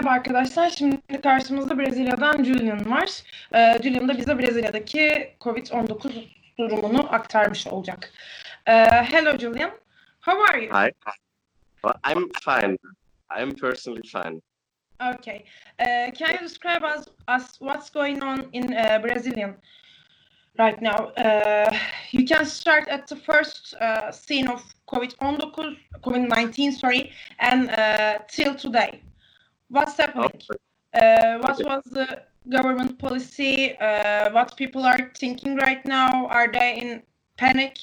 Merhaba arkadaşlar. Şimdi karşımızda Brezilya'dan Julian var. E, Julian da bize Brezilya'daki COVID-19 durumunu aktarmış olacak. E, hello Julian. How are you? Hi. Well, I'm fine. I'm personally fine. Okay. Uh, can you describe us, us what's going on in uh, Brazilian right now? Uh, you can start at the first uh, scene of COVID-19, COVID-19, sorry, and uh, till today. What's happening? Uh, what was the government policy? Uh, what people are thinking right now? Are they in panic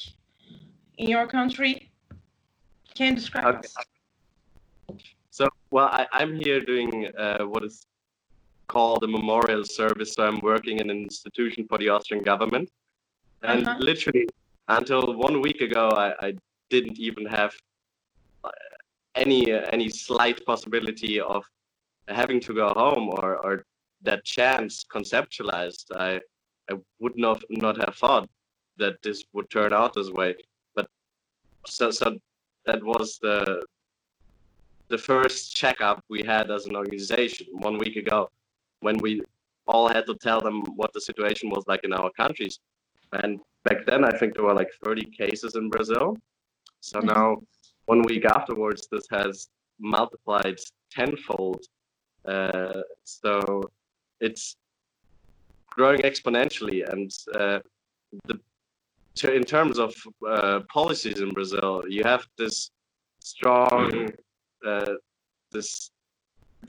in your country? Can you describe Okay. us? So, well, I, I'm here doing uh, what is called a memorial service. So, I'm working in an institution for the Austrian government. And Uh-huh. literally, until one week ago, I, I didn't even have uh, any uh, any slight possibility of having to go home or, or that chance conceptualized. I I would not not have thought that this would turn out this way. But so so that was the the first checkup we had as an organization one week ago when we all had to tell them what the situation was like in our countries. And back then, I think there were like 30 cases in Brazil. So Mhm. now, one week afterwards, this has multiplied tenfold. Uh, so it's growing exponentially. And uh, the ter- in terms of uh, policies in Brazil, you have this strong, uh, this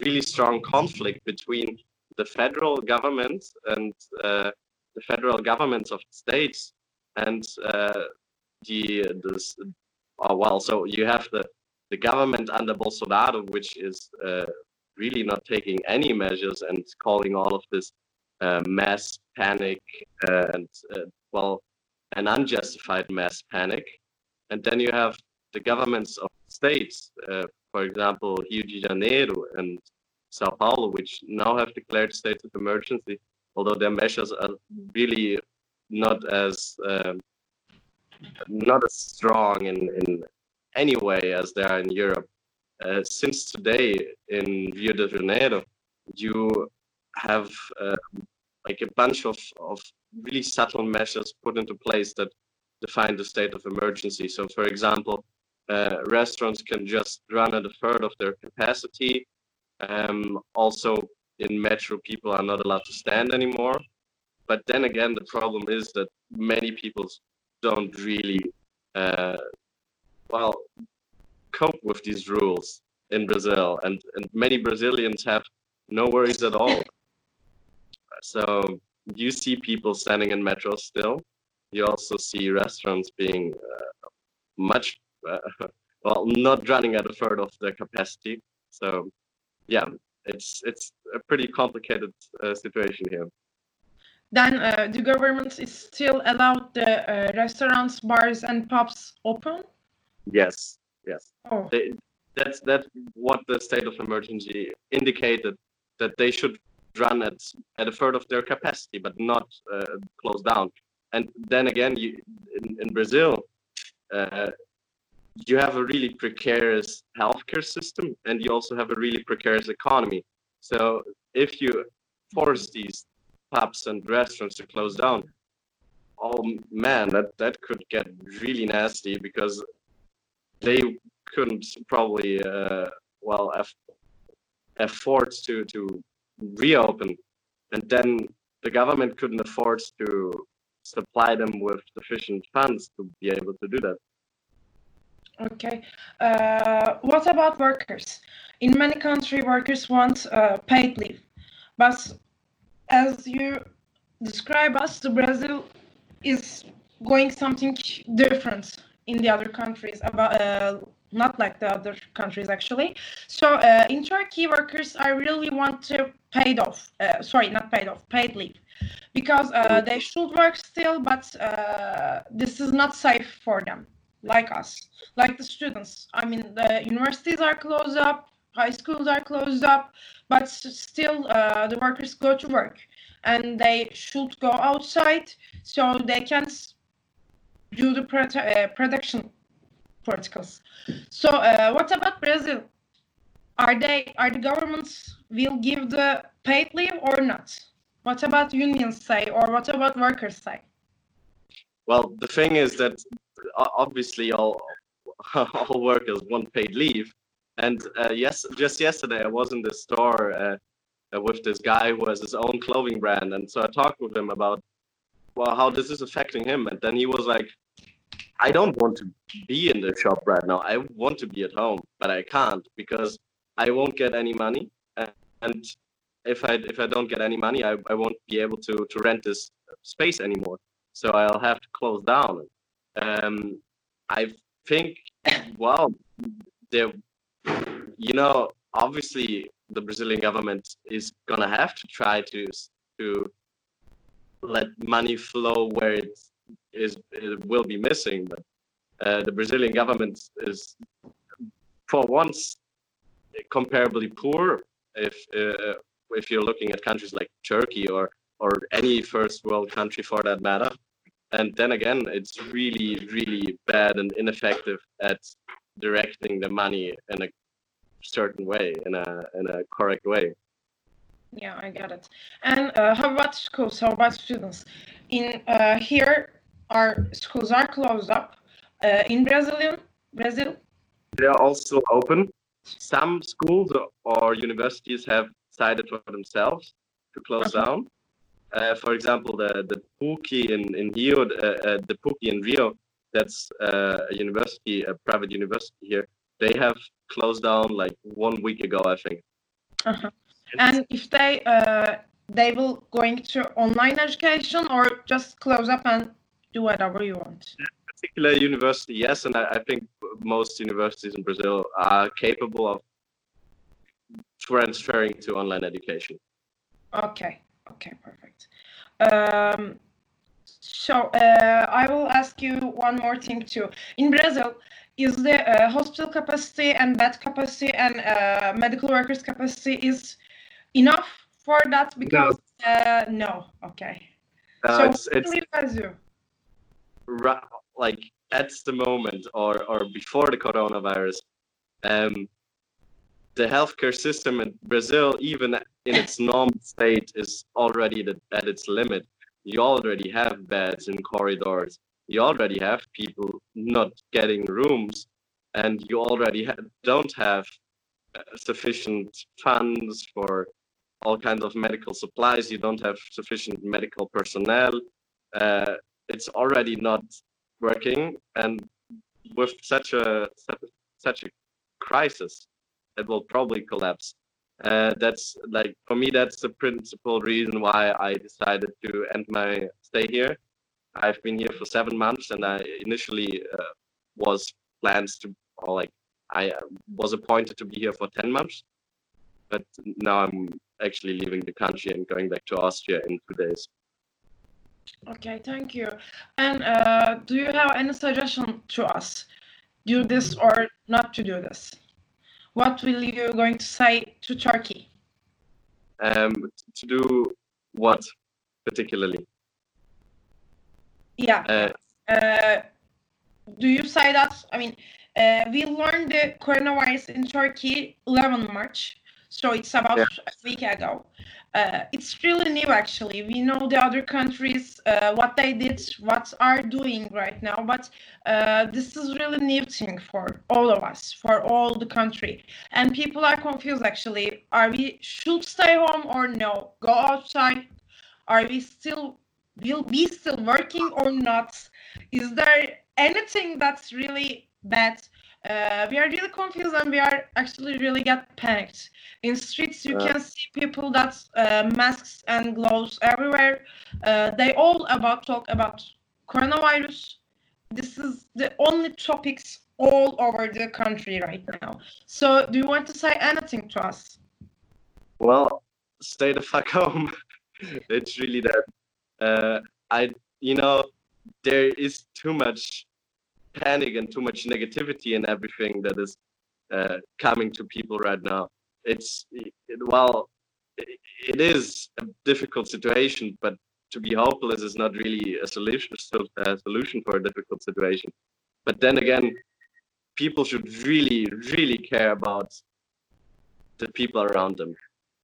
really strong conflict between the federal government and uh, the federal governments of the states and uh, the this well so you have the the government under Bolsonaro which is really not taking any measures and calling all of this uh, mass panic uh, and uh, well an unjustified mass panic and then you have the governments of states uh, for example Rio de Janeiro and Sao Paulo, which now have declared states of emergency, although their measures are really not as um, not as strong in, in any way as they are in Europe. Uh, since today in Rio de Janeiro, you have uh, like a bunch of, of really subtle measures put into place that define the state of emergency. So, for example, uh, restaurants can just run at a third of their capacity. Um, also, in metro, people are not allowed to stand anymore. But then again, the problem is that many people don't really, uh, well, cope with these rules in Brazil, and, and many Brazilians have no worries at all. So you see people standing in metro still. You also see restaurants being uh, much, uh, well, not running at a third of their capacity. So yeah, it's it's a pretty complicated uh, situation here. Then uh, the government is still allowed the uh, restaurants, bars, and pubs open. Yes, yes. Oh, They, that's that's what the state of emergency indicated that they should run at at a third of their capacity, but not uh, close down. And then again, you, in, in Brazil, uh, you have a really precarious healthcare system, and you also have a really precarious economy. So if you force these pubs and restaurants to close down, oh man, that that could get really nasty because they couldn't probably uh, well aff- afford to to reopen, and then the government couldn't afford to supply them with sufficient funds to be able to do that. okay. Uh, what about workers? In many countries, workers want uh, paid leave, but as you describe us, the Brazil is going something different in the other countries about uh, not like the other countries actually. So uh, in Turkey, workers I really want to paid off. Uh, sorry, not paid off, paid leave, because uh, they should work still, but uh, this is not safe for them, like us, like the students. I mean, the universities are closed up, high schools are closed up, but still uh, the workers go to work, and they should go outside so they can do the prote- uh, production protocols. So, uh, what about Brazil? are they are the governments will give the paid leave or not? What about unions say, or what about workers say? Well, the thing is that obviously all all workers want paid leave, and uh, yes, just yesterday I was in the store uh, uh, with this guy who has his own clothing brand, and so I talked with him about well how this is affecting him, and then he was like, I don't want to be in the shop right now. I want to be at home, but I can't because I won't get any money, and if I if I don't get any money, I, I won't be able to to rent this space anymore. So I'll have to close down. Um, I think, well, there, you know, obviously the Brazilian government is gonna have to try to to let money flow where it is it will be missing, but uh, the Brazilian government is for once comparably poor if uh, if you're looking at countries like Turkey or or any first world country for that matter. And then again, it's really really bad and ineffective at directing the money in a certain way, in a in a correct way. Yeah, I get it. And uh, how about schools? How about students? In uh, here, our schools are closed up. Uh, in Brazilian Brazil, they are also open. Some schools or universities have decided for themselves to close okay. down. Uh, for example, the the PUC in in Rio, uh, uh, the PUC in Rio, that's uh, a university, a private university here. They have closed down like one week ago, I think. -huh. And if they uh, they will going to online education or just close up and do whatever you want. Particular university, yes, and I, I think most universities in Brazil are capable of transferring to online education. Okay, okay, perfect. Um, so uh, I will ask you one more thing too. In Brazil, is the uh, hospital capacity and bed capacity and uh, medical workers capacity is enough for that? Because no, uh, no. okay. Uh, so it's, it's you? like at the moment or or before the coronavirus, um, the healthcare system in Brazil, even in its normal state, is already at its limit. You already have beds in corridors. You already have people not getting rooms, and you already ha don't have uh, sufficient funds for all kinds of medical supplies. You don't have sufficient medical personnel. Uh, it's already not working, and with such a such a, crisis, it will probably collapse. Uh, that's like for me that's the principal reason why I decided to end my stay here. I've been here for seven months, and I initially uh, was plans to or like I uh, was appointed to be here for ten months, but now I'm actually leaving the country and going back to Austria in two days. Okay, thank you. And uh, do you have any suggestion to us? Do this or not to do this? what will you going to say to Turkey? Um, to do what particularly? Yeah. Uh, uh, do you say that? I mean, uh, we learned the coronavirus in Turkey 11 March, so it's about yeah. a week ago. Uh, it's really new actually. We know the other countries uh, what they did what are doing right now but uh, this is really new thing for all of us for all the country. And people are confused actually. Are we should stay home or no? Go outside? Are we still will be still working or not? Is there anything that's really bad uh, we are really confused and we are actually really get panicked. In streets, you can see people that uh, masks and gloves everywhere. Uh, they all about talk about coronavirus. This is the only topics all over the country right now. So, do you want to say anything to us? Well, stay the fuck home. it's really that. Uh, I, you know, there is too much panic and too much negativity and everything that is uh, coming to people right now. It's it, well, it, it is a difficult situation, but to be hopeless is not really a solution a solution for a difficult situation. But then again, people should really, really care about the people around them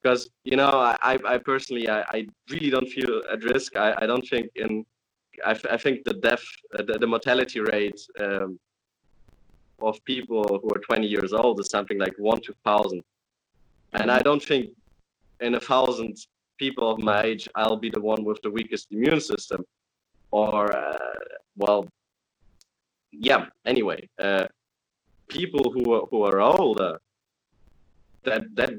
because you know I, I personally I, I really don't feel at risk I, I don't think in I, I think the death uh, the, the mortality rate um, of people who are 20 years old is something like one to thousand. And I don't think in a thousand people of my age I'll be the one with the weakest immune system or uh, well yeah anyway uh, people who are, who are older that that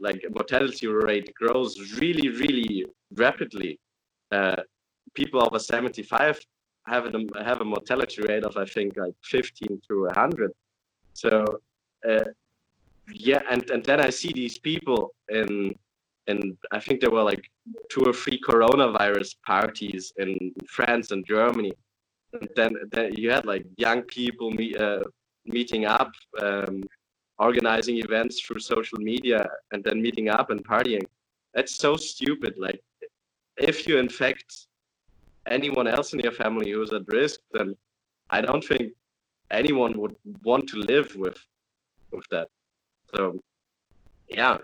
like mortality rate grows really really rapidly uh, people over 75 have a have a mortality rate of i think like 15 to 100 so uh, yeah and and then i see these people in and i think there were like two or three coronavirus parties in france and germany. And then, then you had like young people meet, uh, meeting up um, organizing events through social media and then meeting up and partying. That's so stupid. Like if you infect anyone else in your family who's at risk then i don't think anyone would want to live with with that. So yeah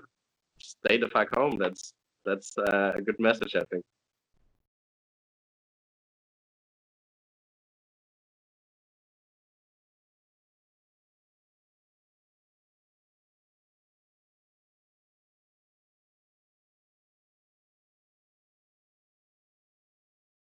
stay the fuck home. That's that's uh, a good message i think